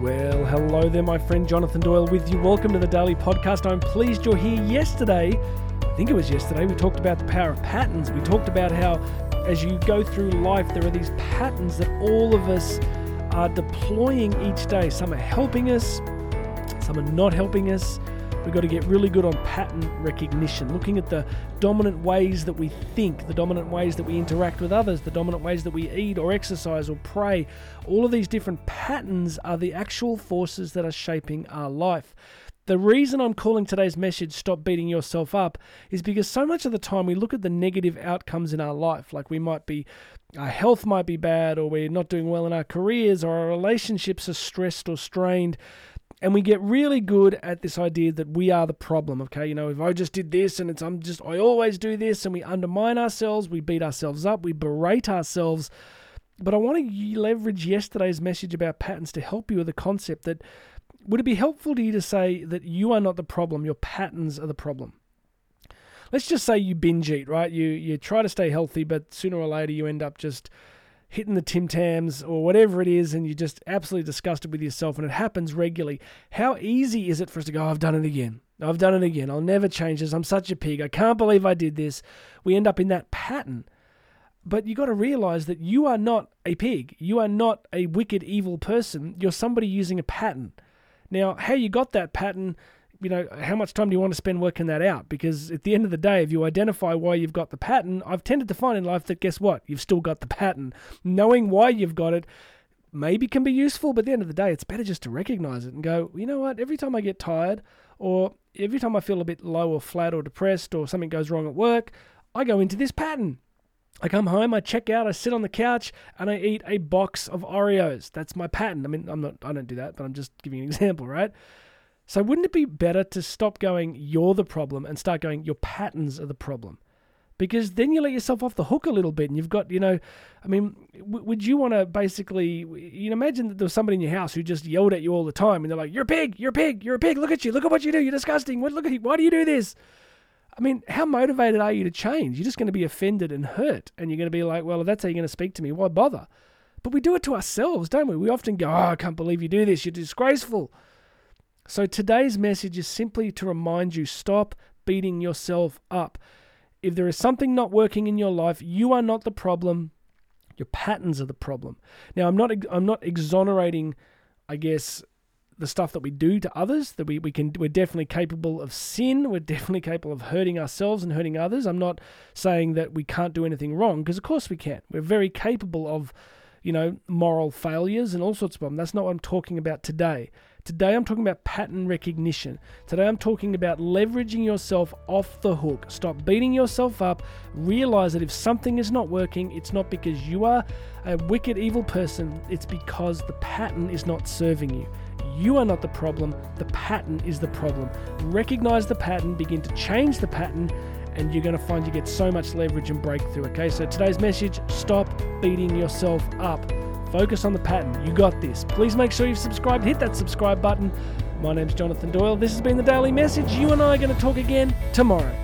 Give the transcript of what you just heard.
Well, hello there, my friend Jonathan Doyle with you. Welcome to the Daily Podcast. I'm pleased you're here. Yesterday, I think it was yesterday, we talked about the power of patterns. We talked about how, as you go through life, there are these patterns that all of us are deploying each day. Some are helping us, some are not helping us. We've got to get really good on pattern recognition, looking at the dominant ways that we think, the dominant ways that we interact with others, the dominant ways that we eat or exercise or pray. All of these different patterns are the actual forces that are shaping our life. The reason I'm calling today's message Stop Beating Yourself Up is because so much of the time we look at the negative outcomes in our life. Like we might be, our health might be bad, or we're not doing well in our careers, or our relationships are stressed or strained and we get really good at this idea that we are the problem okay? You know if i just did this and it's i'm just i always do this and we undermine ourselves we beat ourselves up we berate ourselves. But i want to leverage yesterday's message about patterns to help you with the concept that would it be helpful to you to say that you are not the problem your patterns are the problem? Let's just say you binge eat right? You you try to stay healthy but sooner or later you end up just hitting the Tim Tams or whatever it is, and you're just absolutely disgusted with yourself, and it happens regularly, how easy is it for us to go, oh, I've done it again? I've done it again. I'll never change this. I'm such a pig. I can't believe I did this. We end up in that pattern. But you got to realize that you are not a pig. You are not a wicked, evil person. You're somebody using a pattern. Now, how you got that pattern you know, how much time do you want to spend working that out? Because at the end of the day, if you identify why you've got the pattern, I've tended to find in life that guess what? You've still got the pattern. Knowing why you've got it maybe can be useful, but at the end of the day, it's better just to recognize it and go, you know what? Every time I get tired or every time I feel a bit low or flat or depressed or something goes wrong at work, I go into this pattern. I come home, I check out, I sit on the couch, and I eat a box of Oreos. That's my pattern. I mean, I'm not, I don't do that, but I'm just giving an example, right? So wouldn't it be better to stop going, you're the problem, and start going, your patterns are the problem? Because then you let yourself off the hook a little bit, and you've got, you know, I mean, w- would you want to basically, you know, imagine that there was somebody in your house who just yelled at you all the time, and they're like, "You're a pig, you're a pig, you're a pig. Look at you, look at what you do. You're disgusting. What, look at you. Why do you do this?" I mean, how motivated are you to change? You're just going to be offended and hurt, and you're going to be like, "Well, if that's how you're going to speak to me, why bother?" But we do it to ourselves, don't we? We often go, "Oh, I can't believe you do this. You're disgraceful." So today's message is simply to remind you stop beating yourself up. If there is something not working in your life, you are not the problem. Your patterns are the problem. Now, I'm not I'm not exonerating, I guess, the stuff that we do to others. That we, we can we're definitely capable of sin. We're definitely capable of hurting ourselves and hurting others. I'm not saying that we can't do anything wrong because of course we can. We're very capable of, you know, moral failures and all sorts of problems. That's not what I'm talking about today. Today I'm talking about pattern recognition. Today I'm talking about leveraging yourself off the hook. Stop beating yourself up. Realize that if something is not working, it's not because you are a wicked, evil person, it's because the pattern is not serving you. You are not the problem, the pattern is the problem. Recognize the pattern, begin to change the pattern, and you're going to find you get so much leverage and breakthrough. Okay, so today's message stop beating yourself up. Focus on the pattern. You got this. Please make sure you've subscribed. Hit that subscribe button. My name's Jonathan Doyle. This has been the Daily Message. You and I are going to talk again tomorrow.